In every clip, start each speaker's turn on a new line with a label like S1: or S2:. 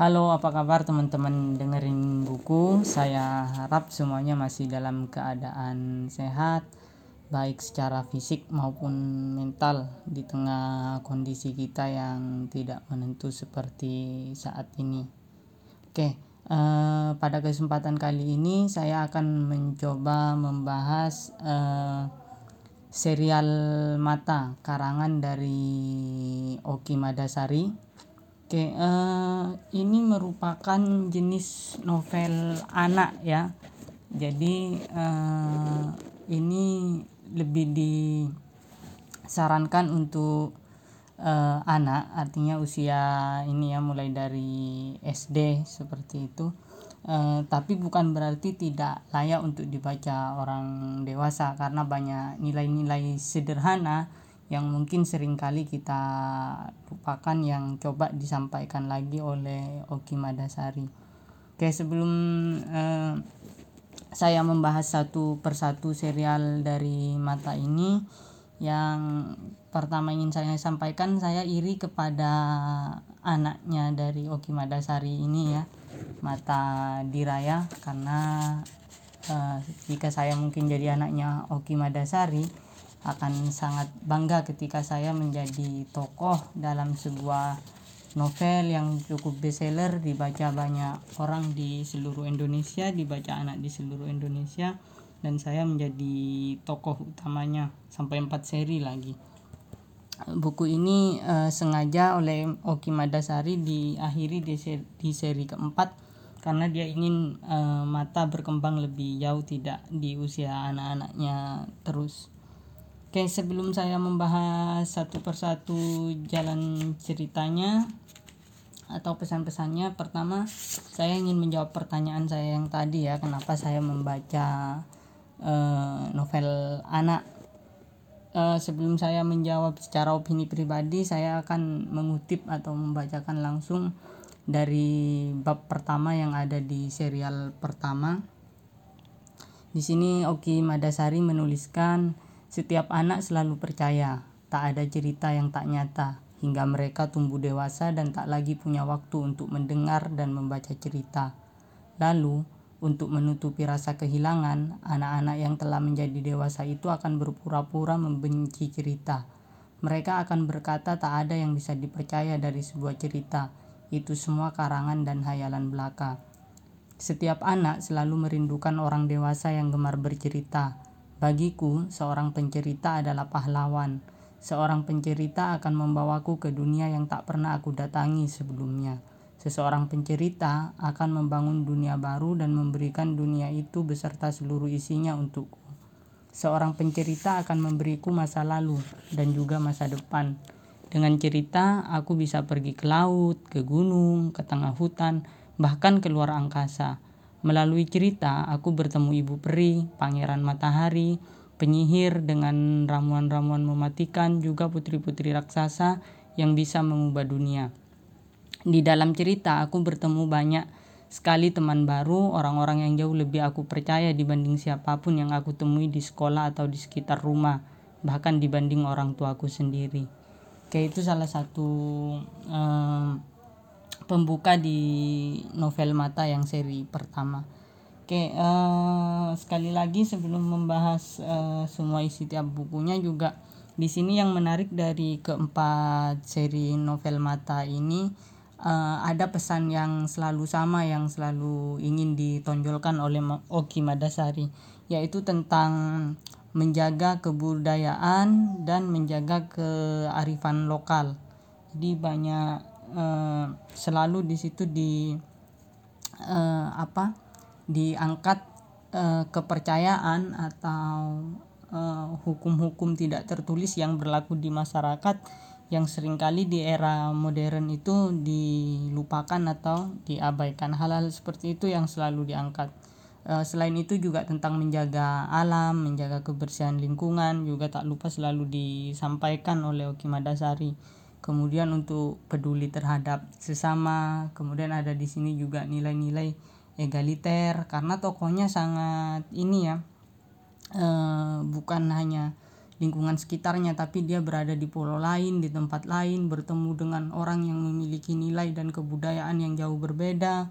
S1: Halo, apa kabar teman-teman dengerin buku? Saya harap semuanya masih dalam keadaan sehat, baik secara fisik maupun mental di tengah kondisi kita yang tidak menentu seperti saat ini. Oke, eh, pada kesempatan kali ini saya akan mencoba membahas eh, serial Mata karangan dari Oki Madasari Oke, uh, ini merupakan jenis novel anak ya. Jadi uh, ini lebih disarankan untuk uh, anak, artinya usia ini ya mulai dari SD seperti itu. Uh, tapi bukan berarti tidak layak untuk dibaca orang dewasa karena banyak nilai-nilai sederhana yang mungkin sering kali kita lupakan yang coba disampaikan lagi oleh Oki Madasari. Oke, sebelum eh, saya membahas satu persatu serial dari mata ini, yang pertama ingin saya sampaikan saya iri kepada anaknya dari Oki Madasari ini ya, Mata Diraya karena eh, jika saya mungkin jadi anaknya Oki Madasari akan sangat bangga ketika saya menjadi tokoh dalam sebuah novel yang cukup bestseller dibaca banyak orang di seluruh Indonesia dibaca anak di seluruh Indonesia dan saya menjadi tokoh utamanya sampai empat seri lagi. Buku ini uh, sengaja oleh Oki Madasari diakhiri di seri, di seri keempat karena dia ingin uh, mata berkembang lebih jauh tidak di usia anak-anaknya terus Oke, sebelum saya membahas satu persatu jalan ceritanya atau pesan-pesannya, pertama saya ingin menjawab pertanyaan saya yang tadi ya, kenapa saya membaca uh, novel anak. Uh, sebelum saya menjawab secara opini pribadi, saya akan mengutip atau membacakan langsung dari bab pertama yang ada di serial pertama. Di sini Oki Madasari menuliskan setiap anak selalu percaya tak ada cerita yang tak nyata hingga mereka tumbuh dewasa dan tak lagi punya waktu untuk mendengar dan membaca cerita. Lalu, untuk menutupi rasa kehilangan, anak-anak yang telah menjadi dewasa itu akan berpura-pura membenci cerita. Mereka akan berkata tak ada yang bisa dipercaya dari sebuah cerita. Itu semua karangan dan hayalan belaka. Setiap anak selalu merindukan orang dewasa yang gemar bercerita Bagiku, seorang pencerita adalah pahlawan. Seorang pencerita akan membawaku ke dunia yang tak pernah aku datangi sebelumnya. Seseorang pencerita akan membangun dunia baru dan memberikan dunia itu beserta seluruh isinya untukku. Seorang pencerita akan memberiku masa lalu dan juga masa depan. Dengan cerita, aku bisa pergi ke laut, ke gunung, ke tengah hutan, bahkan ke luar angkasa Melalui cerita, aku bertemu ibu peri, pangeran matahari, penyihir dengan ramuan-ramuan mematikan, juga putri-putri raksasa yang bisa mengubah dunia. Di dalam cerita, aku bertemu banyak sekali teman baru, orang-orang yang jauh lebih aku percaya dibanding siapa pun yang aku temui di sekolah atau di sekitar rumah, bahkan dibanding orang tuaku sendiri. Kayak itu salah satu um, pembuka di novel mata yang seri pertama. Oke, uh, sekali lagi sebelum membahas uh, semua isi tiap bukunya juga di sini yang menarik dari keempat seri novel mata ini uh, ada pesan yang selalu sama yang selalu ingin ditonjolkan oleh Oki Madasari yaitu tentang menjaga kebudayaan dan menjaga kearifan lokal. Jadi banyak uh, selalu di situ di uh, apa diangkat uh, kepercayaan atau hukum-hukum tidak tertulis yang berlaku di masyarakat yang sering kali di era modern itu dilupakan atau diabaikan. Hal-hal seperti itu yang selalu diangkat. Selain itu juga tentang menjaga alam menjaga kebersihan lingkungan juga tak lupa selalu disampaikan oleh Oki Madasari kemudian untuk peduli terhadap sesama kemudian ada di sini juga nilai-nilai egaliter karena tokohnya sangat ini ya e, bukan hanya lingkungan sekitarnya tapi dia berada di pulau lain di tempat lain bertemu dengan orang yang memiliki nilai dan kebudayaan yang jauh berbeda.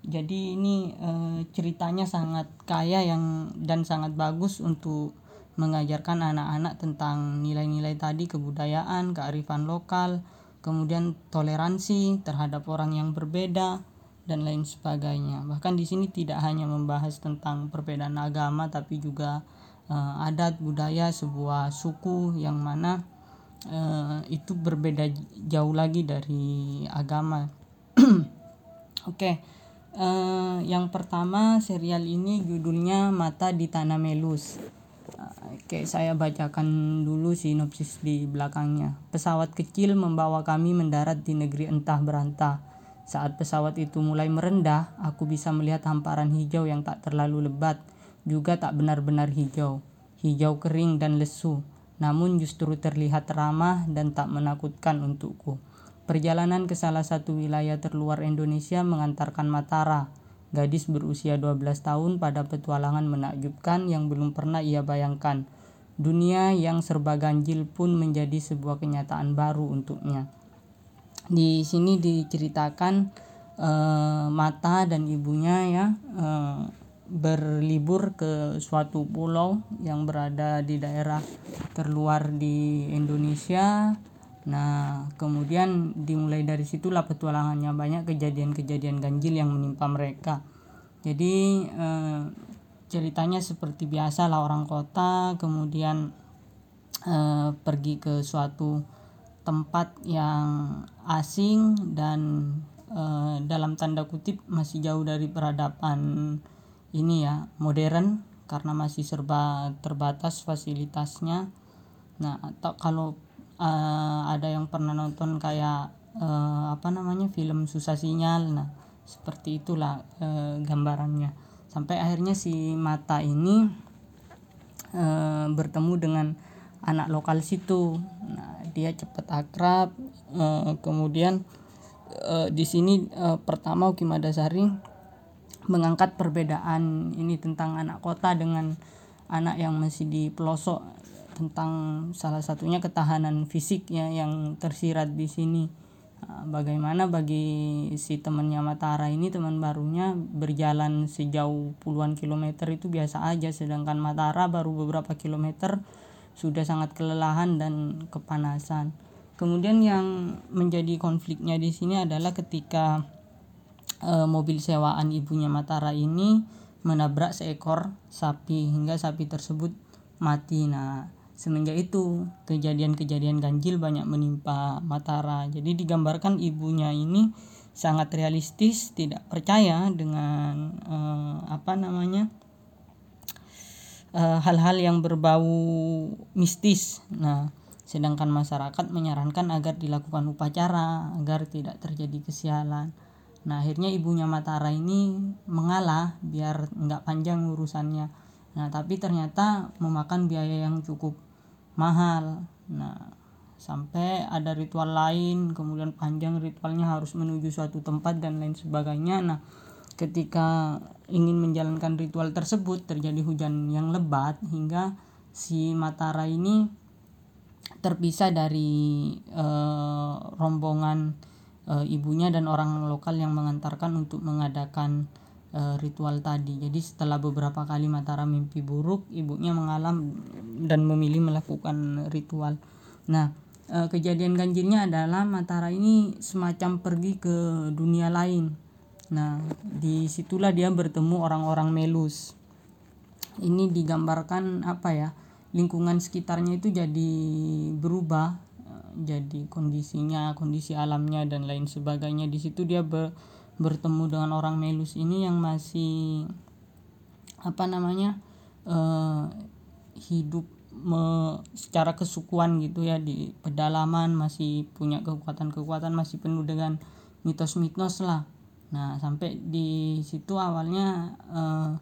S1: Jadi ini e, ceritanya sangat kaya yang dan sangat bagus untuk mengajarkan anak-anak tentang nilai-nilai tadi kebudayaan kearifan lokal kemudian toleransi terhadap orang yang berbeda dan lain sebagainya bahkan di sini tidak hanya membahas tentang perbedaan agama tapi juga uh, adat budaya sebuah suku yang mana uh, itu berbeda jauh lagi dari agama. Oke, okay. uh, yang pertama serial ini judulnya Mata di Tanah Melus. Oke, saya bacakan dulu sinopsis di belakangnya. Pesawat kecil membawa kami mendarat di negeri entah berantah. Saat pesawat itu mulai merendah, aku bisa melihat hamparan hijau yang tak terlalu lebat juga tak benar-benar hijau, hijau kering dan lesu, namun justru terlihat ramah dan tak menakutkan untukku. Perjalanan ke salah satu wilayah terluar Indonesia mengantarkan Matara, gadis berusia 12 tahun pada petualangan menakjubkan yang belum pernah ia bayangkan. Dunia yang serba ganjil pun menjadi sebuah kenyataan baru untuknya. Di sini diceritakan uh, Mata dan ibunya ya uh, berlibur ke suatu pulau yang berada di daerah terluar di Indonesia. Nah, kemudian dimulai dari situlah petualangannya banyak kejadian-kejadian ganjil yang menimpa mereka. Jadi eh, ceritanya seperti biasa lah orang kota, kemudian eh, pergi ke suatu tempat yang asing dan eh, dalam tanda kutip masih jauh dari peradaban ini ya modern karena masih serba terbatas fasilitasnya nah atau kalau uh, ada yang pernah nonton kayak uh, apa namanya film susah sinyal. Nah seperti itulah uh, gambarannya. Sampai akhirnya si mata ini uh, bertemu dengan anak lokal situ. Nah dia cepat akrab uh, kemudian uh, di sini uh, pertama Uki Madasari mengangkat perbedaan ini tentang anak kota dengan anak yang masih di pelosok tentang salah satunya ketahanan fisiknya yang tersirat di sini. Nah, bagaimana bagi si temannya Matara ini teman barunya berjalan sejauh puluhan kilometer itu biasa aja. Sedangkan Matara baru beberapa kilometer sudah sangat kelelahan dan kepanasan. Kemudian yang menjadi konfliknya di sini adalah ketika e, mobil sewaan ibunya Matara ini menabrak seekor sapi hingga sapi tersebut mati. Nah, semenjak itu kejadian-kejadian ganjil banyak menimpa Matara. Jadi digambarkan ibunya ini sangat realistis, tidak percaya dengan e, apa namanya hal-hal e, yang berbau mistis. Nah, sedangkan masyarakat menyarankan agar dilakukan upacara agar tidak terjadi kesialan. Nah akhirnya ibunya Matara ini mengalah biar nggak panjang urusannya. Nah tapi ternyata memakan biaya yang cukup mahal. Nah sampai ada ritual lain, kemudian panjang ritualnya harus menuju suatu tempat dan lain sebagainya. Nah ketika ingin menjalankan ritual tersebut terjadi hujan yang lebat hingga si Matara ini terpisah dari uh, rombongan e, ibunya dan orang lokal yang mengantarkan untuk mengadakan e, ritual tadi. Jadi setelah beberapa kali Mataram mimpi buruk, ibunya mengalam dan memilih melakukan ritual. Nah, e, kejadian ganjilnya adalah Matara ini semacam pergi ke dunia lain. Nah, di situlah dia bertemu orang-orang Melus. Ini digambarkan apa ya? Lingkungan sekitarnya itu jadi berubah jadi kondisinya kondisi alamnya dan lain sebagainya di situ dia ber, bertemu dengan orang Melus ini yang masih apa namanya uh, hidup me, secara kesukuan gitu ya di pedalaman masih punya kekuatan-kekuatan masih penuh dengan mitos-mitos lah. Nah sampai di situ awalnya uh,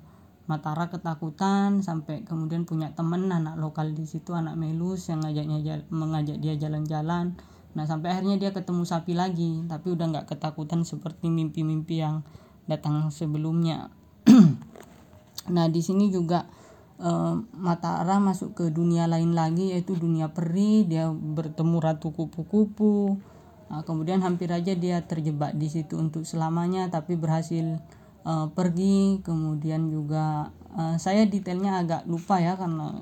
S1: Matara ketakutan sampai kemudian punya temen anak lokal di situ anak Melus yang ngajaknya mengajak dia jalan-jalan nah sampai akhirnya dia ketemu sapi lagi tapi udah nggak ketakutan seperti mimpi-mimpi yang datang sebelumnya. Nah di sini juga uh, Matara masuk ke dunia lain lagi yaitu dunia peri. Dia bertemu ratu kupu-kupu. Uh, kemudian hampir aja dia terjebak di situ untuk selamanya tapi berhasil uh, pergi. Kemudian juga uh, saya detailnya agak lupa ya karena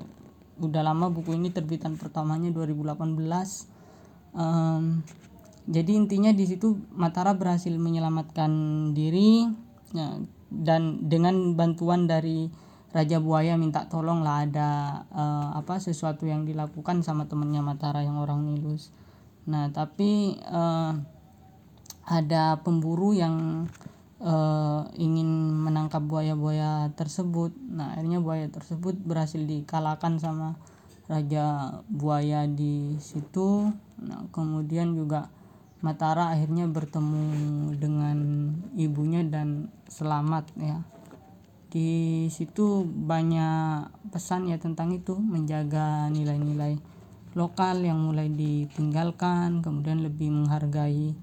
S1: udah lama buku ini terbitan pertamanya 2018 um, jadi intinya di situ Matara berhasil menyelamatkan diri ya, dan dengan bantuan dari Raja Buaya minta tolong lah ada uh, apa sesuatu yang dilakukan sama temennya Matara yang orang Nilus. Nah tapi uh, ada pemburu yang uh, ingin menangkap buaya-buaya tersebut. Nah akhirnya buaya tersebut berhasil dikalahkan sama Raja Buaya di situ. Nah kemudian juga Matara akhirnya bertemu dengan ibunya dan selamat ya. Di situ banyak pesan ya tentang itu menjaga nilai-nilai lokal yang mulai ditinggalkan kemudian lebih menghargai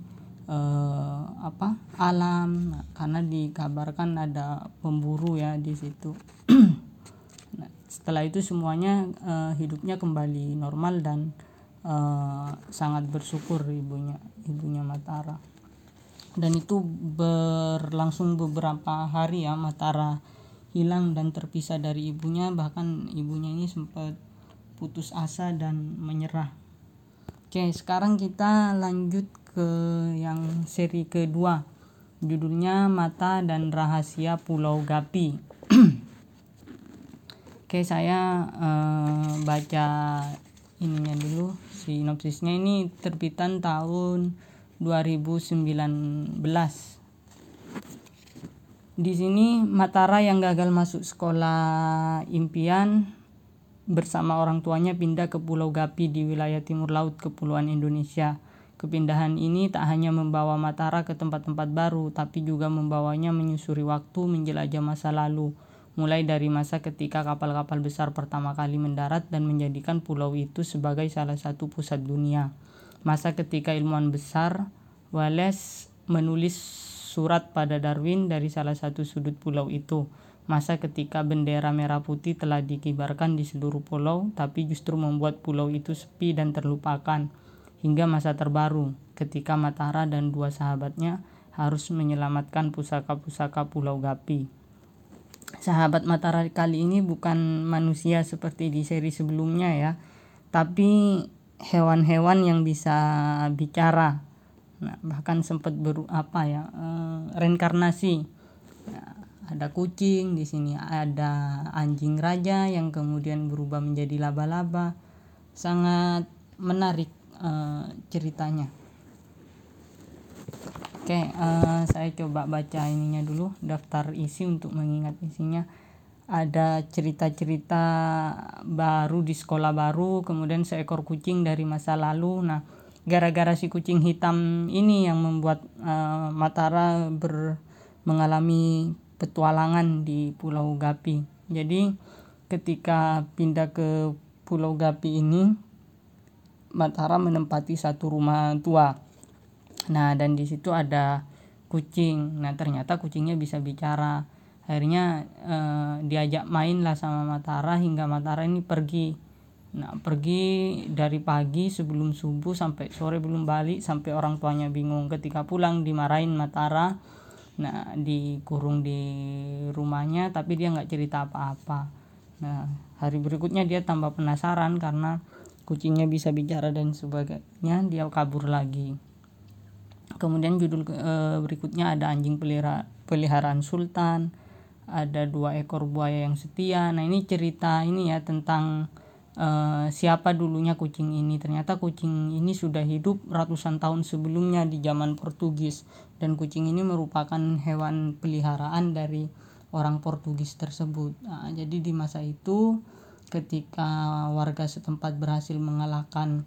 S1: eh, apa alam. Nah, karena dikabarkan ada pemburu ya di situ setelah itu semuanya eh, hidupnya kembali normal dan uh, sangat bersyukur ibunya ibunya Matara. Dan itu berlangsung beberapa hari ya Matara hilang dan terpisah dari ibunya. Bahkan ibunya ini sempat putus asa dan menyerah. Oke sekarang kita lanjut ke yang seri kedua. Judulnya Mata dan Rahasia Pulau Gapi oke saya uh, baca ininya dulu sinopsisnya. Ini terbitan tahun 2019 di sini Matara yang gagal masuk sekolah impian bersama orang tuanya pindah ke Pulau Gapi di wilayah timur laut Kepulauan Indonesia. Kepindahan ini tak hanya membawa Matara ke tempat-tempat baru, tapi juga membawanya menyusuri waktu menjelajah masa lalu, mulai dari masa ketika kapal-kapal besar pertama kali mendarat dan menjadikan pulau itu sebagai salah satu pusat dunia. Masa ketika ilmuwan besar Wallace menulis surat pada Darwin dari salah satu sudut pulau itu. Masa ketika bendera merah putih telah dikibarkan di seluruh pulau, tapi justru membuat pulau itu sepi dan terlupakan. Hingga masa terbaru, ketika Matara dan dua sahabatnya harus menyelamatkan pusaka-pusaka Pulau Gapi sahabat Matahari kali ini bukan manusia seperti di seri sebelumnya ya, tapi hewan-hewan yang bisa bicara. Nah, bahkan sempat ber apa ya eh, reinkarnasi. Nah, ada kucing di sini, ada anjing raja yang kemudian berubah menjadi laba-laba. Sangat menarik eh, ceritanya. Oke, uh, saya coba baca ininya dulu daftar isi untuk mengingat isinya. Ada cerita-cerita baru di sekolah baru, kemudian seekor kucing dari masa lalu. Nah, gara-gara si kucing hitam ini yang membuat uh, Matara ber mengalami petualangan di Pulau Gapi. Jadi, ketika pindah ke Pulau Gapi ini, Matara menempati satu rumah tua Nah, dan di situ ada kucing. Nah, ternyata kucingnya bisa bicara. Akhirnya eh, diajak main lah sama Matara hingga Matara ini pergi. Nah, pergi dari pagi sebelum subuh sampai sore belum balik sampai orang tuanya bingung. Ketika pulang dimarahin Matara. Nah, dikurung di rumahnya tapi dia nggak cerita apa-apa. Nah, hari berikutnya dia tambah penasaran karena kucingnya bisa bicara dan sebagainya, dia kabur lagi kemudian judul e, berikutnya ada anjing pelihara, peliharaan sultan ada dua ekor buaya yang setia. Nah ini cerita ini ya tentang e, siapa dulunya kucing ini. Ternyata kucing ini sudah hidup ratusan tahun sebelumnya di zaman Portugis. Dan kucing ini merupakan hewan peliharaan dari orang Portugis tersebut. Nah, jadi di masa itu ketika warga setempat berhasil mengalahkan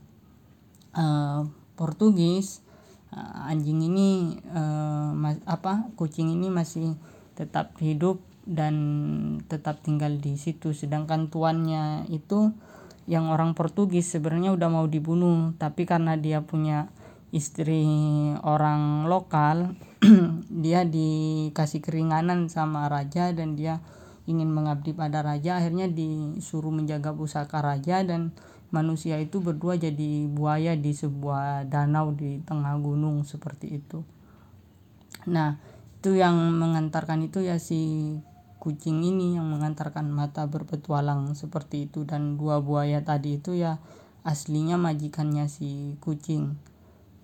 S1: uh, Portugis anjing ini uh, mas, apa kucing ini masih tetap hidup dan tetap tinggal di situ. Sedangkan tuannya itu yang orang Portugis sebenarnya udah mau dibunuh. Tapi karena dia punya istri orang lokal dia dikasih keringanan sama raja dan dia ingin mengabdi pada raja. Akhirnya disuruh menjaga pusaka raja dan manusia itu berdua jadi buaya di sebuah danau di tengah gunung seperti itu. Nah itu yang mengantarkan itu ya si kucing ini yang mengantarkan mata berpetualang seperti itu. Dan dua buaya tadi itu ya aslinya majikannya si kucing.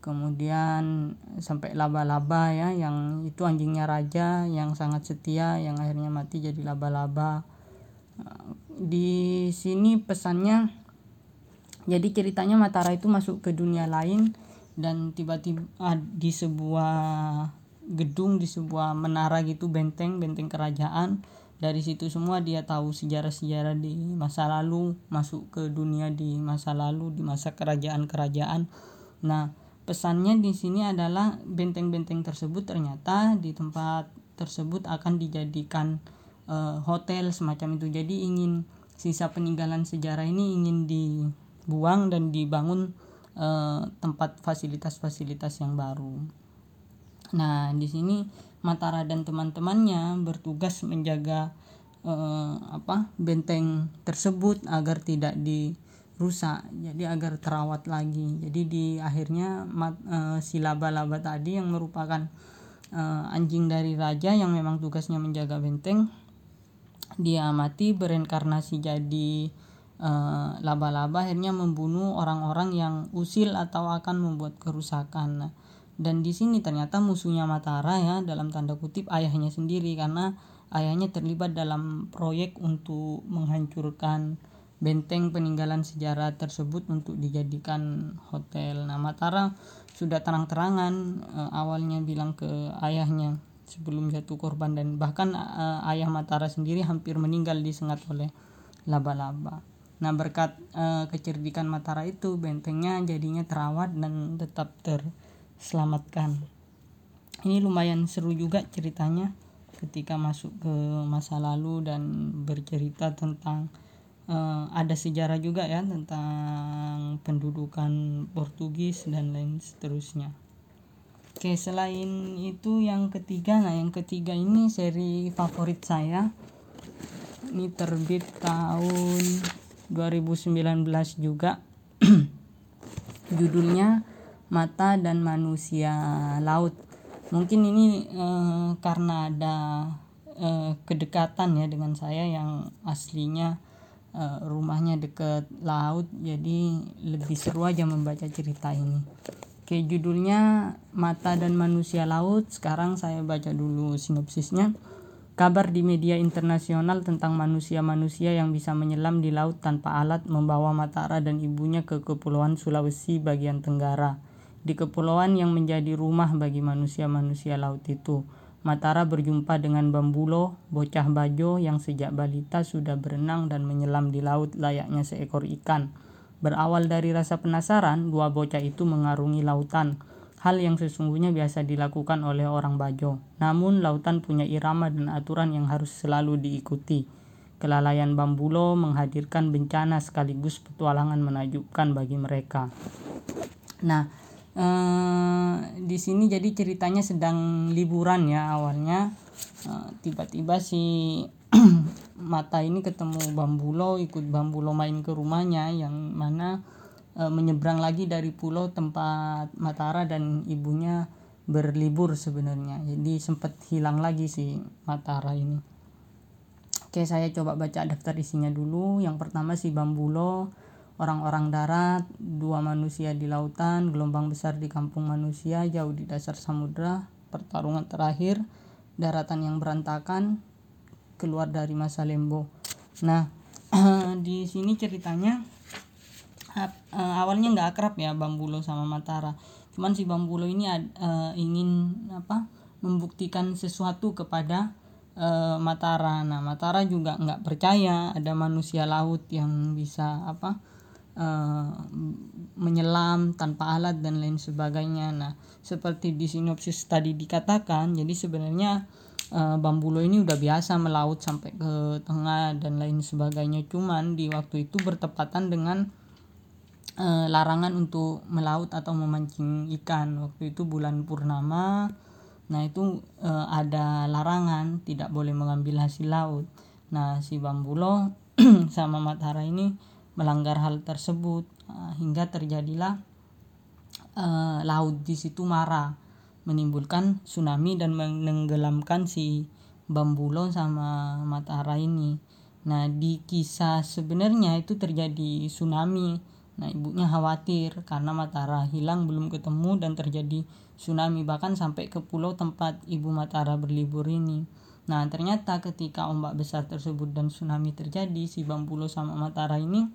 S1: Kemudian sampai laba-laba ya yang itu anjingnya raja yang sangat setia yang akhirnya mati jadi laba-laba. Di sini pesannya jadi ceritanya Matara itu masuk ke dunia lain dan tiba-tiba ah, di sebuah gedung di sebuah menara gitu benteng benteng kerajaan. Dari situ semua dia tahu sejarah-sejarah di masa lalu masuk ke dunia di masa lalu di masa kerajaan-kerajaan. Nah pesannya di sini adalah benteng-benteng tersebut ternyata di tempat tersebut akan dijadikan uh, hotel semacam itu. Jadi ingin sisa peninggalan sejarah ini ingin dibuang dan dibangun uh, tempat fasilitas-fasilitas yang baru. Nah di sini Matara dan teman-temannya bertugas menjaga uh, apa benteng tersebut agar tidak di rusak jadi agar terawat lagi. Jadi di akhirnya mat, uh, si laba-laba tadi yang merupakan uh, anjing dari raja yang memang tugasnya menjaga benteng dia mati berinkarnasi jadi laba-laba akhirnya membunuh orang-orang yang usil atau akan membuat kerusakan dan di sini ternyata musuhnya Matara ya dalam tanda kutip ayahnya sendiri karena ayahnya terlibat dalam proyek untuk menghancurkan benteng peninggalan sejarah tersebut untuk dijadikan hotel. Nah, Matara sudah terang-terangan e, awalnya bilang ke ayahnya sebelum jatuh korban dan bahkan e, ayah Matara sendiri hampir meninggal disengat oleh laba-laba. Nah, berkat e, kecerdikan Matara itu bentengnya jadinya terawat dan tetap terselamatkan. Ini lumayan seru juga ceritanya ketika masuk ke masa lalu dan bercerita tentang uh, ada sejarah juga ya tentang pendudukan Portugis dan lain seterusnya. Oke, selain itu yang ketiga, nah yang ketiga ini seri favorit saya. Ini terbit tahun 2019 juga. Judulnya Mata dan Manusia Laut. Mungkin ini eh, karena ada eh, kedekatan ya dengan saya yang aslinya uh, rumahnya deket laut jadi lebih seru aja membaca cerita ini oke judulnya mata dan manusia laut sekarang saya baca dulu sinopsisnya Kabar di media internasional tentang manusia-manusia yang bisa menyelam di laut tanpa alat membawa Matara dan ibunya ke Kepulauan Sulawesi bagian tenggara. Di kepulauan yang menjadi rumah bagi manusia-manusia laut itu, Matara berjumpa dengan Bambulo, bocah bajo yang sejak balita sudah berenang dan menyelam di laut layaknya seekor ikan. Berawal dari rasa penasaran, dua bocah itu mengarungi lautan, hal yang sesungguhnya biasa dilakukan oleh orang bajo. Namun, lautan punya irama dan aturan yang harus selalu diikuti. Kelalaian Bambulo menghadirkan bencana sekaligus petualangan menakjubkan bagi mereka. Nah, uh, di sini jadi ceritanya sedang liburan ya awalnya uh, tiba-tiba si mata ini ketemu Bambulo ikut Bambulo main ke rumahnya yang mana uh, menyeberang lagi dari pulau tempat Matara dan ibunya berlibur sebenarnya. Jadi sempat hilang lagi si Matara ini. Oke saya coba baca daftar isinya dulu. Yang pertama si Bambulo orang-orang darat, dua manusia di lautan, gelombang besar di kampung manusia, jauh di dasar samudra, pertarungan terakhir, daratan yang berantakan, keluar dari masa lembo. Nah, di sini ceritanya eh, awalnya nggak akrab ya Bambulo sama Matara. Cuman si Bambulo ini uh, ingin apa? membuktikan sesuatu kepada uh, Matara. Nah, Matara juga nggak percaya ada manusia laut yang bisa apa? uh, menyelam tanpa alat dan lain sebagainya. Nah, seperti di sinopsis tadi dikatakan, jadi sebenarnya uh, Bambulo ini udah biasa melaut sampai ke tengah dan lain sebagainya. Cuman di waktu itu bertepatan dengan uh, larangan untuk melaut atau memancing ikan. Waktu itu bulan purnama. Nah, itu uh, ada larangan tidak boleh mengambil hasil laut. nah si Bambulo sama Matahara ini melanggar hal tersebut uh, hingga terjadilah uh, laut di situ marah menimbulkan tsunami dan menenggelamkan si Bambulo sama Matahara ini. Nah, di kisah sebenarnya itu terjadi tsunami. Nah, ibunya khawatir karena Matahara hilang belum ketemu dan terjadi tsunami bahkan sampai ke pulau tempat ibu Matahara berlibur ini. Nah, ternyata ketika ombak besar tersebut dan tsunami terjadi, si Bambulo sama Matahara ini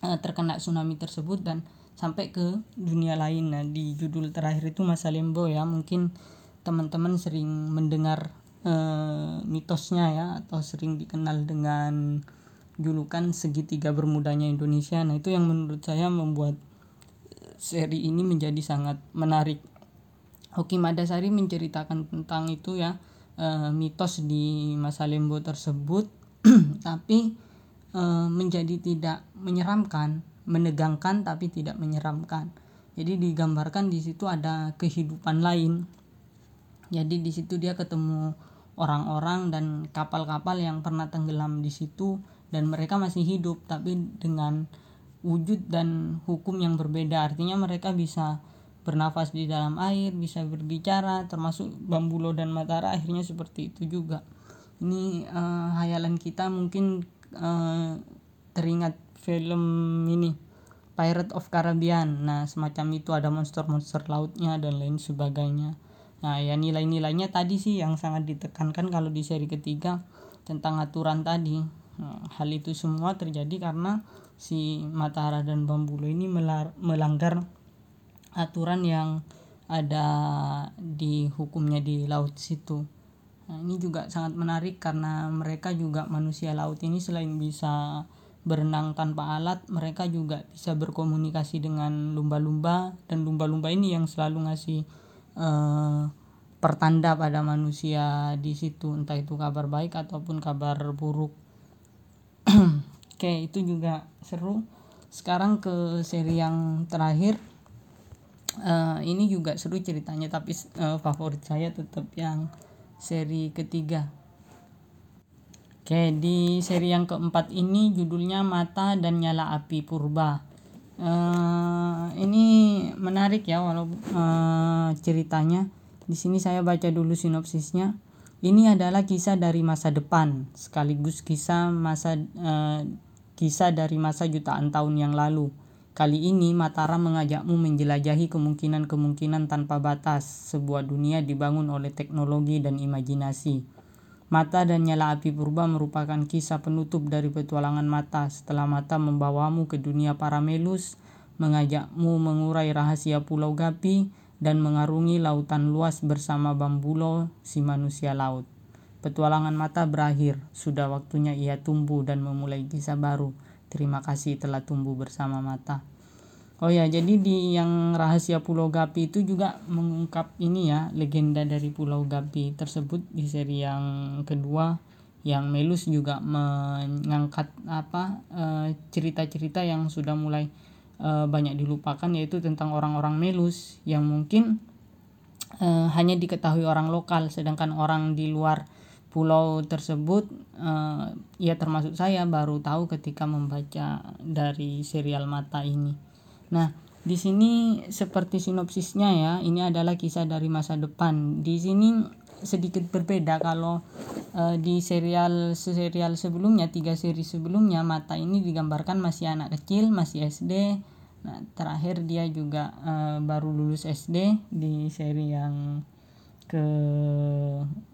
S1: uh, terkena tsunami tersebut dan sampai ke dunia lain. Nah, di judul terakhir itu Masa Lembo ya, mungkin teman-teman sering mendengar uh, mitosnya ya atau sering dikenal dengan julukan segitiga bermudanya Indonesia. Nah, itu yang menurut saya membuat seri ini menjadi sangat menarik. Hoki Madasari menceritakan tentang itu ya uh, mitos di masa lembo tersebut tapi uh, menjadi tidak menyeramkan menegangkan tapi tidak menyeramkan. Jadi digambarkan di situ ada kehidupan lain. Jadi di situ dia ketemu orang-orang dan kapal-kapal yang pernah tenggelam di situ dan mereka masih hidup tapi dengan wujud dan hukum yang berbeda. Artinya mereka bisa bernafas di dalam air, bisa berbicara, termasuk Bambulo dan Matara akhirnya seperti itu juga. Ini uh, hayalan kita mungkin uh, teringat film ini Pirate of Caribbean nah semacam itu ada monster-monster lautnya dan lain sebagainya nah ya nilai-nilainya tadi sih yang sangat ditekankan kalau di seri ketiga tentang aturan tadi hal itu semua terjadi karena si Matahara dan Bambulo ini melanggar aturan yang ada di hukumnya di laut situ. Nah, ini juga sangat menarik karena mereka juga manusia laut ini selain bisa berenang tanpa alat mereka juga bisa berkomunikasi dengan lumba-lumba dan lumba-lumba ini yang selalu ngasih uh, pertanda pada manusia di situ entah itu kabar baik ataupun kabar buruk oke itu juga seru sekarang ke seri yang terakhir uh, ini juga seru ceritanya tapi uh, favorit saya tetap yang seri ketiga Oke, di seri yang keempat ini judulnya Mata dan Nyala Api Purba. Uh, ini menarik ya walau uh, ceritanya. Di sini saya baca dulu sinopsisnya. Ini adalah kisah dari masa depan, sekaligus kisah masa uh, kisah dari masa jutaan tahun yang lalu. Kali ini Mataram mengajakmu menjelajahi kemungkinan-kemungkinan tanpa batas. Sebuah dunia dibangun oleh teknologi dan imajinasi Mata dan nyala api purba merupakan kisah penutup dari petualangan mata setelah mata membawamu ke dunia para melus, mengajakmu mengurai rahasia Pulau Gapi, dan mengarungi lautan luas bersama Bambulo, si manusia laut. Petualangan mata berakhir, sudah waktunya ia tumbuh dan memulai kisah baru. Terima kasih telah tumbuh bersama mata. Oh ya, jadi di yang rahasia Pulau Gapi itu juga mengungkap ini ya, legenda dari Pulau Gapi tersebut di seri yang kedua yang Melus juga mengangkat apa eh, cerita-cerita yang sudah mulai uh, banyak dilupakan yaitu tentang orang-orang Melus yang mungkin uh, hanya diketahui orang lokal sedangkan orang di luar pulau tersebut uh, ya termasuk saya baru tahu ketika membaca dari serial mata ini. Nah, di sini seperti sinopsisnya ya, ini adalah kisah dari masa depan. Di sini sedikit berbeda kalau uh, di serial serial sebelumnya tiga seri sebelumnya mata ini digambarkan masih anak kecil masih SD nah terakhir dia juga uh, baru lulus SD di seri yang ke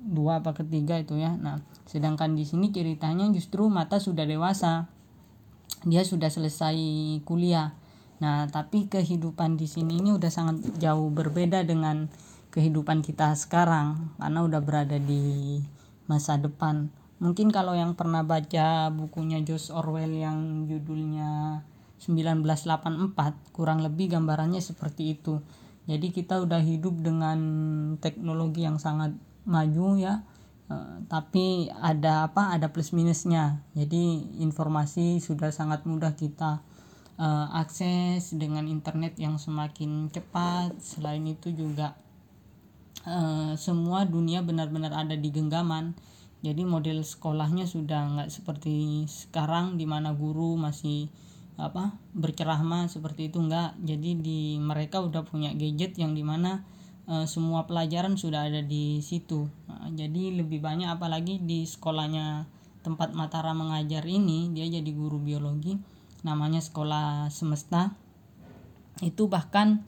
S1: dua apa ketiga itu ya. Nah sedangkan di sini ceritanya justru mata sudah dewasa. Dia sudah selesai kuliah. Nah, tapi kehidupan di sini ini udah sangat jauh berbeda dengan kehidupan kita sekarang karena udah berada di masa depan. Mungkin kalau yang pernah baca bukunya George Orwell yang judulnya 1984, kurang lebih gambarannya seperti itu. Jadi kita udah hidup dengan teknologi yang sangat maju ya. Uh, tapi ada apa? Ada plus minusnya. Jadi informasi sudah sangat mudah kita uh, akses dengan internet yang semakin cepat selain itu juga uh, semua dunia benar-benar ada di genggaman. Jadi model sekolahnya sudah nggak seperti sekarang di mana guru masih apa berceramah seperti itu enggak jadi di mereka udah punya gadget yang di mana e, semua pelajaran sudah ada di situ. Nah, jadi lebih banyak apalagi di sekolahnya tempat Matara mengajar ini dia jadi guru biologi namanya sekolah semesta. Itu bahkan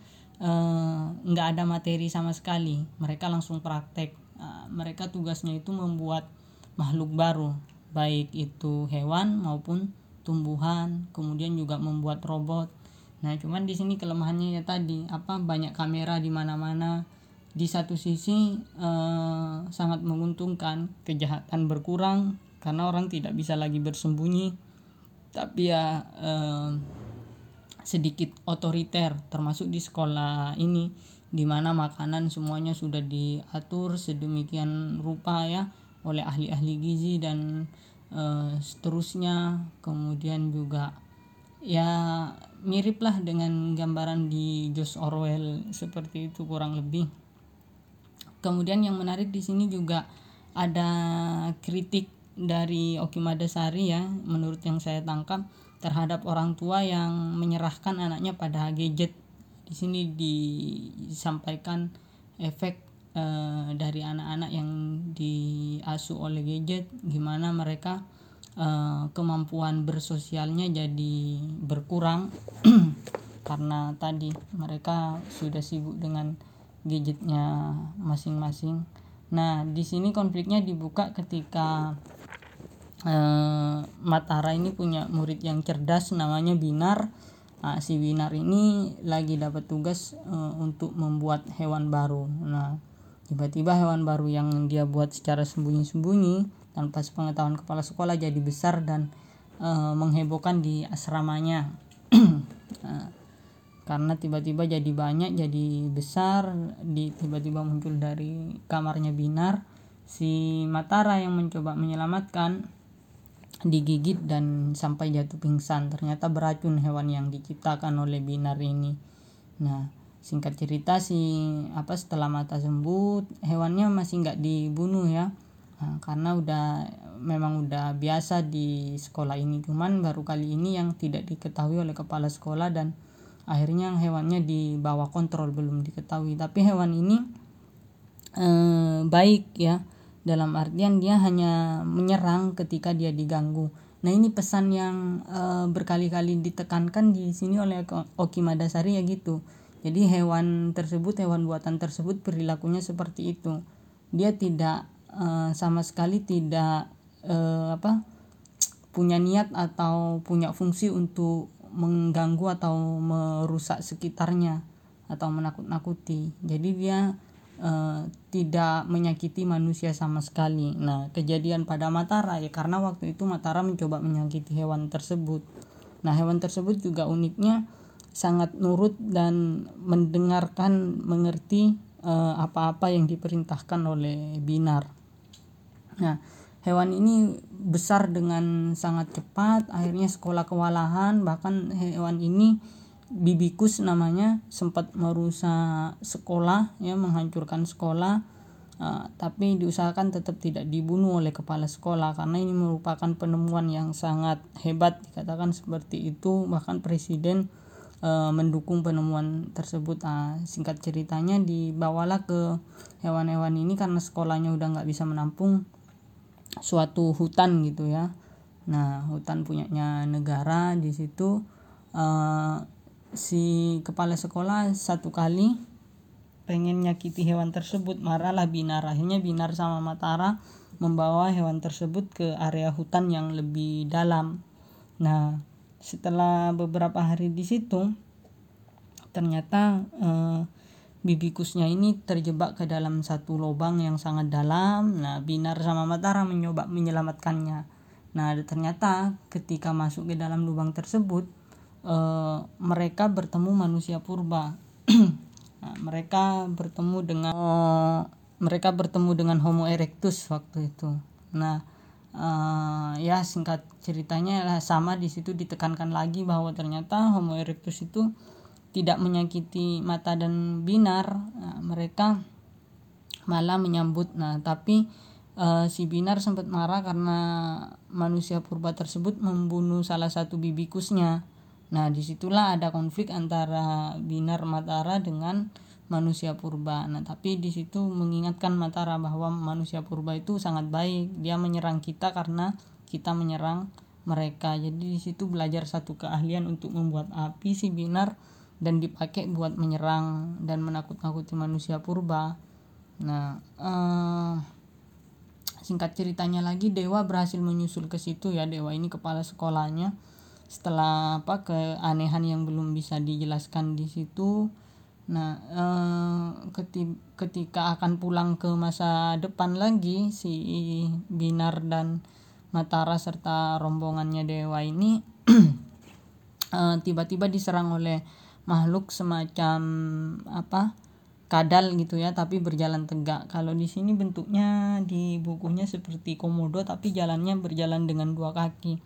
S1: nggak e, ada materi sama sekali. Mereka langsung praktek. E, mereka tugasnya itu membuat makhluk baru baik itu hewan maupun tumbuhan kemudian juga membuat robot. Nah cuman di sini kelemahannya ya tadi apa banyak kamera di mana-mana. Di satu sisi e, sangat menguntungkan kejahatan berkurang karena orang tidak bisa lagi bersembunyi. Tapi ya e, sedikit otoriter termasuk di sekolah ini di mana makanan semuanya sudah diatur sedemikian rupa ya oleh ahli-ahli gizi dan e, seterusnya. Kemudian juga ya miriplah dengan gambaran di George Orwell seperti itu kurang lebih. Kemudian yang menarik di sini juga ada kritik dari Okimada Sari ya menurut yang saya tangkap terhadap orang tua yang menyerahkan anaknya pada gadget. Di sini disampaikan efek e, dari anak-anak yang diasuh oleh gadget, gimana mereka e, kemampuan bersosialnya jadi berkurang karena tadi mereka sudah sibuk dengan gadgetnya masing-masing. Nah, di sini konfliknya dibuka ketika eh, Matara ini punya murid yang cerdas namanya Binar. Nah, si Binar ini lagi dapat tugas eh, untuk membuat hewan baru. Nah tiba-tiba hewan baru yang dia buat secara sembunyi-sembunyi tanpa sepengetahuan kepala sekolah jadi besar dan eh, menghebohkan di asramanya. Nah, karena tiba-tiba jadi banyak jadi besar di tiba-tiba muncul dari kamarnya Binar. Si Matara yang mencoba menyelamatkan digigit dan sampai jatuh pingsan. Ternyata beracun hewan yang diciptakan oleh binar ini. Nah singkat cerita si apa setelah mata sembuh hewannya masih nggak dibunuh ya. Nah, karena udah memang udah biasa di sekolah ini. Cuman baru kali ini yang tidak diketahui oleh kepala sekolah dan akhirnya hewannya di bawah kontrol belum diketahui. Tapi hewan ini eh, baik ya dalam artian dia hanya menyerang ketika dia diganggu. Nah ini pesan yang e, berkali-kali ditekankan di sini oleh Oki Madasari ya gitu. Jadi hewan tersebut, hewan buatan tersebut perilakunya seperti itu. Dia tidak e, sama sekali tidak e, apa punya niat atau punya fungsi untuk mengganggu atau merusak sekitarnya atau menakut-nakuti. Jadi dia uh, tidak menyakiti manusia sama sekali. Nah, kejadian pada Matara ya karena waktu itu Matara mencoba menyakiti hewan tersebut. Nah, hewan tersebut juga uniknya sangat nurut dan mendengarkan, mengerti eh, apa-apa uh, yang diperintahkan oleh Binar. Nah, hewan ini besar dengan sangat cepat, akhirnya sekolah kewalahan, bahkan hewan ini Bibikus namanya sempat merusak sekolah ya menghancurkan sekolah uh, tapi diusahakan tetap tidak dibunuh oleh kepala sekolah karena ini merupakan penemuan yang sangat hebat dikatakan seperti itu. Bahkan presiden uh, mendukung penemuan tersebut. Uh, singkat ceritanya dibawalah ke hewan-hewan ini karena sekolahnya udah nggak bisa menampung suatu hutan gitu ya. Nah hutan punyanya negara di situ uh, si kepala sekolah satu kali pengen nyakiti hewan tersebut marahlah binar. Akhirnya binar sama Matara membawa hewan tersebut ke area hutan yang lebih dalam. Nah setelah beberapa hari di situ ternyata eh, bibikusnya ini terjebak ke dalam satu lubang yang sangat dalam. Nah binar sama Matara mencoba menyelamatkannya. Nah ternyata ketika masuk ke dalam lubang tersebut uh, mereka bertemu manusia purba. nah, mereka bertemu dengan uh, mereka bertemu dengan Homo erectus waktu itu. Nah, uh, ya singkat ceritanya sama di situ ditekankan lagi bahwa ternyata Homo erectus itu tidak menyakiti mata dan binar. Nah, mereka malah menyambut. Nah, tapi uh, si Binar sempat marah karena manusia purba tersebut membunuh salah satu bibikusnya nah di situlah ada konflik antara Binar Matara dengan manusia purba. Nah, tapi di situ mengingatkan Matara bahwa manusia purba itu sangat baik. Dia menyerang kita karena kita menyerang mereka. Jadi di situ belajar satu keahlian untuk membuat api si binar dan dipakai buat menyerang dan menakut-nakuti manusia purba. Nah, eh, singkat ceritanya lagi Dewa berhasil menyusul ke situ ya. Dewa ini kepala sekolahnya. Setelah apa keanehan yang belum bisa dijelaskan di situ, Nah, eh, ketika akan pulang ke masa depan lagi si Binar dan Matara serta rombongannya dewa ini eh, tiba-tiba diserang oleh makhluk semacam apa kadal gitu ya tapi berjalan tegak. Kalau di sini bentuknya di bukunya seperti komodo tapi jalannya berjalan dengan dua kaki.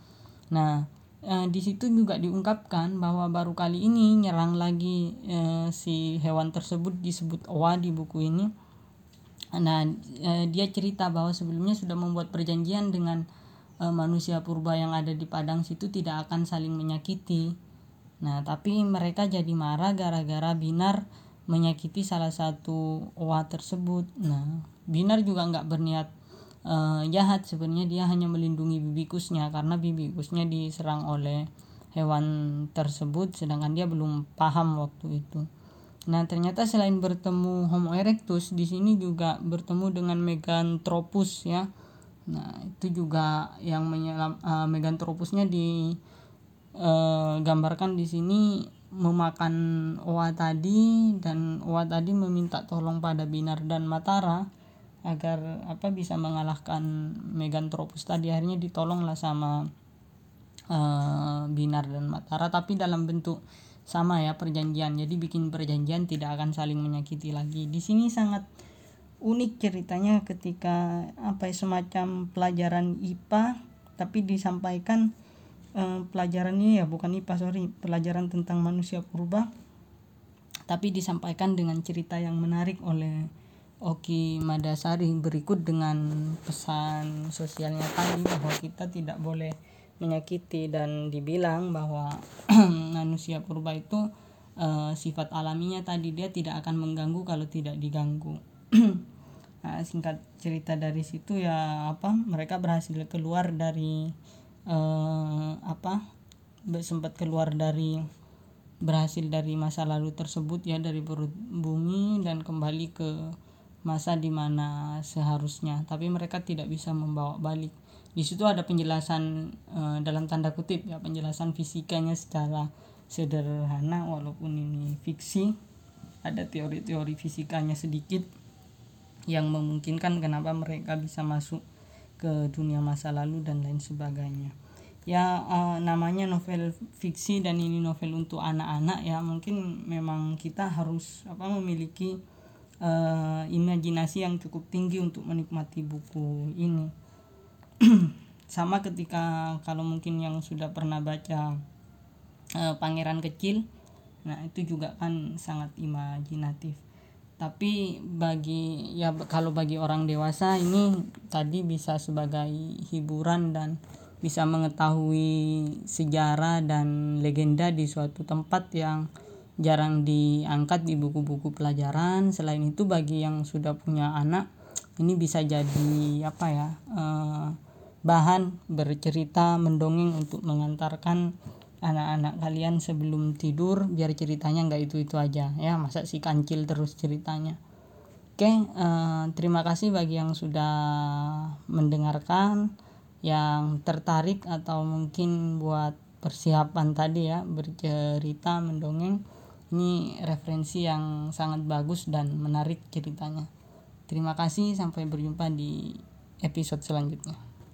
S1: Nah eh, di situ juga diungkapkan bahwa baru kali ini nyerang lagi eh, si hewan tersebut disebut owa di buku ini. Nah, eh, dia cerita bahwa sebelumnya sudah membuat perjanjian dengan eh, manusia purba yang ada di padang situ tidak akan saling menyakiti. Nah, tapi mereka jadi marah gara-gara Binar menyakiti salah satu owa tersebut. Nah, Binar juga nggak berniat uh, jahat sebenarnya dia hanya melindungi bibikusnya karena bibikusnya diserang oleh hewan tersebut sedangkan dia belum paham waktu itu. Nah, ternyata selain bertemu Homo erectus di sini juga bertemu dengan Meganthropus ya. Nah, itu juga yang menyelam uh, Meganthropusnya di uh, gambarkan di sini memakan owa tadi dan owa tadi meminta tolong pada Binar dan Matara agar apa bisa mengalahkan Meganthropus tadi. Akhirnya ditolonglah sama uh, Binar dan Matara tapi dalam bentuk sama ya perjanjian. Jadi bikin perjanjian tidak akan saling menyakiti lagi. Di sini sangat unik ceritanya ketika apa ya, semacam pelajaran IPA tapi disampaikan uh, pelajarannya ya bukan IPA sorry pelajaran tentang manusia purba tapi disampaikan dengan cerita yang menarik oleh Oki Madasari berikut dengan pesan sosialnya tadi bahwa kita tidak boleh menyakiti dan dibilang bahwa manusia purba itu e, sifat alaminya tadi dia tidak akan mengganggu kalau tidak diganggu. nah, singkat cerita dari situ ya apa mereka berhasil keluar dari e, apa sempat keluar dari berhasil dari masa lalu tersebut ya dari perut bumi dan kembali ke masa di mana seharusnya tapi mereka tidak bisa membawa balik. Di situ ada penjelasan e, dalam tanda kutip ya penjelasan fisikanya secara sederhana walaupun ini fiksi. Ada teori-teori fisikanya sedikit yang memungkinkan kenapa mereka bisa masuk ke dunia masa lalu dan lain sebagainya. Ya uh, namanya novel fiksi dan ini novel untuk anak-anak ya mungkin memang kita harus apa memiliki uh, imajinasi yang cukup tinggi untuk menikmati buku ini. Sama ketika kalau mungkin yang sudah pernah baca uh, Pangeran Kecil nah itu juga kan sangat imajinatif. Tapi bagi ya kalau bagi orang dewasa ini tadi bisa sebagai hiburan dan bisa mengetahui sejarah dan legenda di suatu tempat yang jarang diangkat di buku-buku pelajaran. Selain itu bagi yang sudah punya anak ini bisa jadi apa ya eh, bahan bercerita mendongeng untuk mengantarkan anak-anak kalian sebelum tidur biar ceritanya nggak itu itu aja. Ya masa si kancil terus ceritanya. Oke eh, terima kasih bagi yang sudah mendengarkan yang tertarik atau mungkin buat persiapan tadi ya bercerita mendongeng ini referensi yang sangat bagus dan menarik ceritanya. Terima kasih, sampai berjumpa di episode selanjutnya.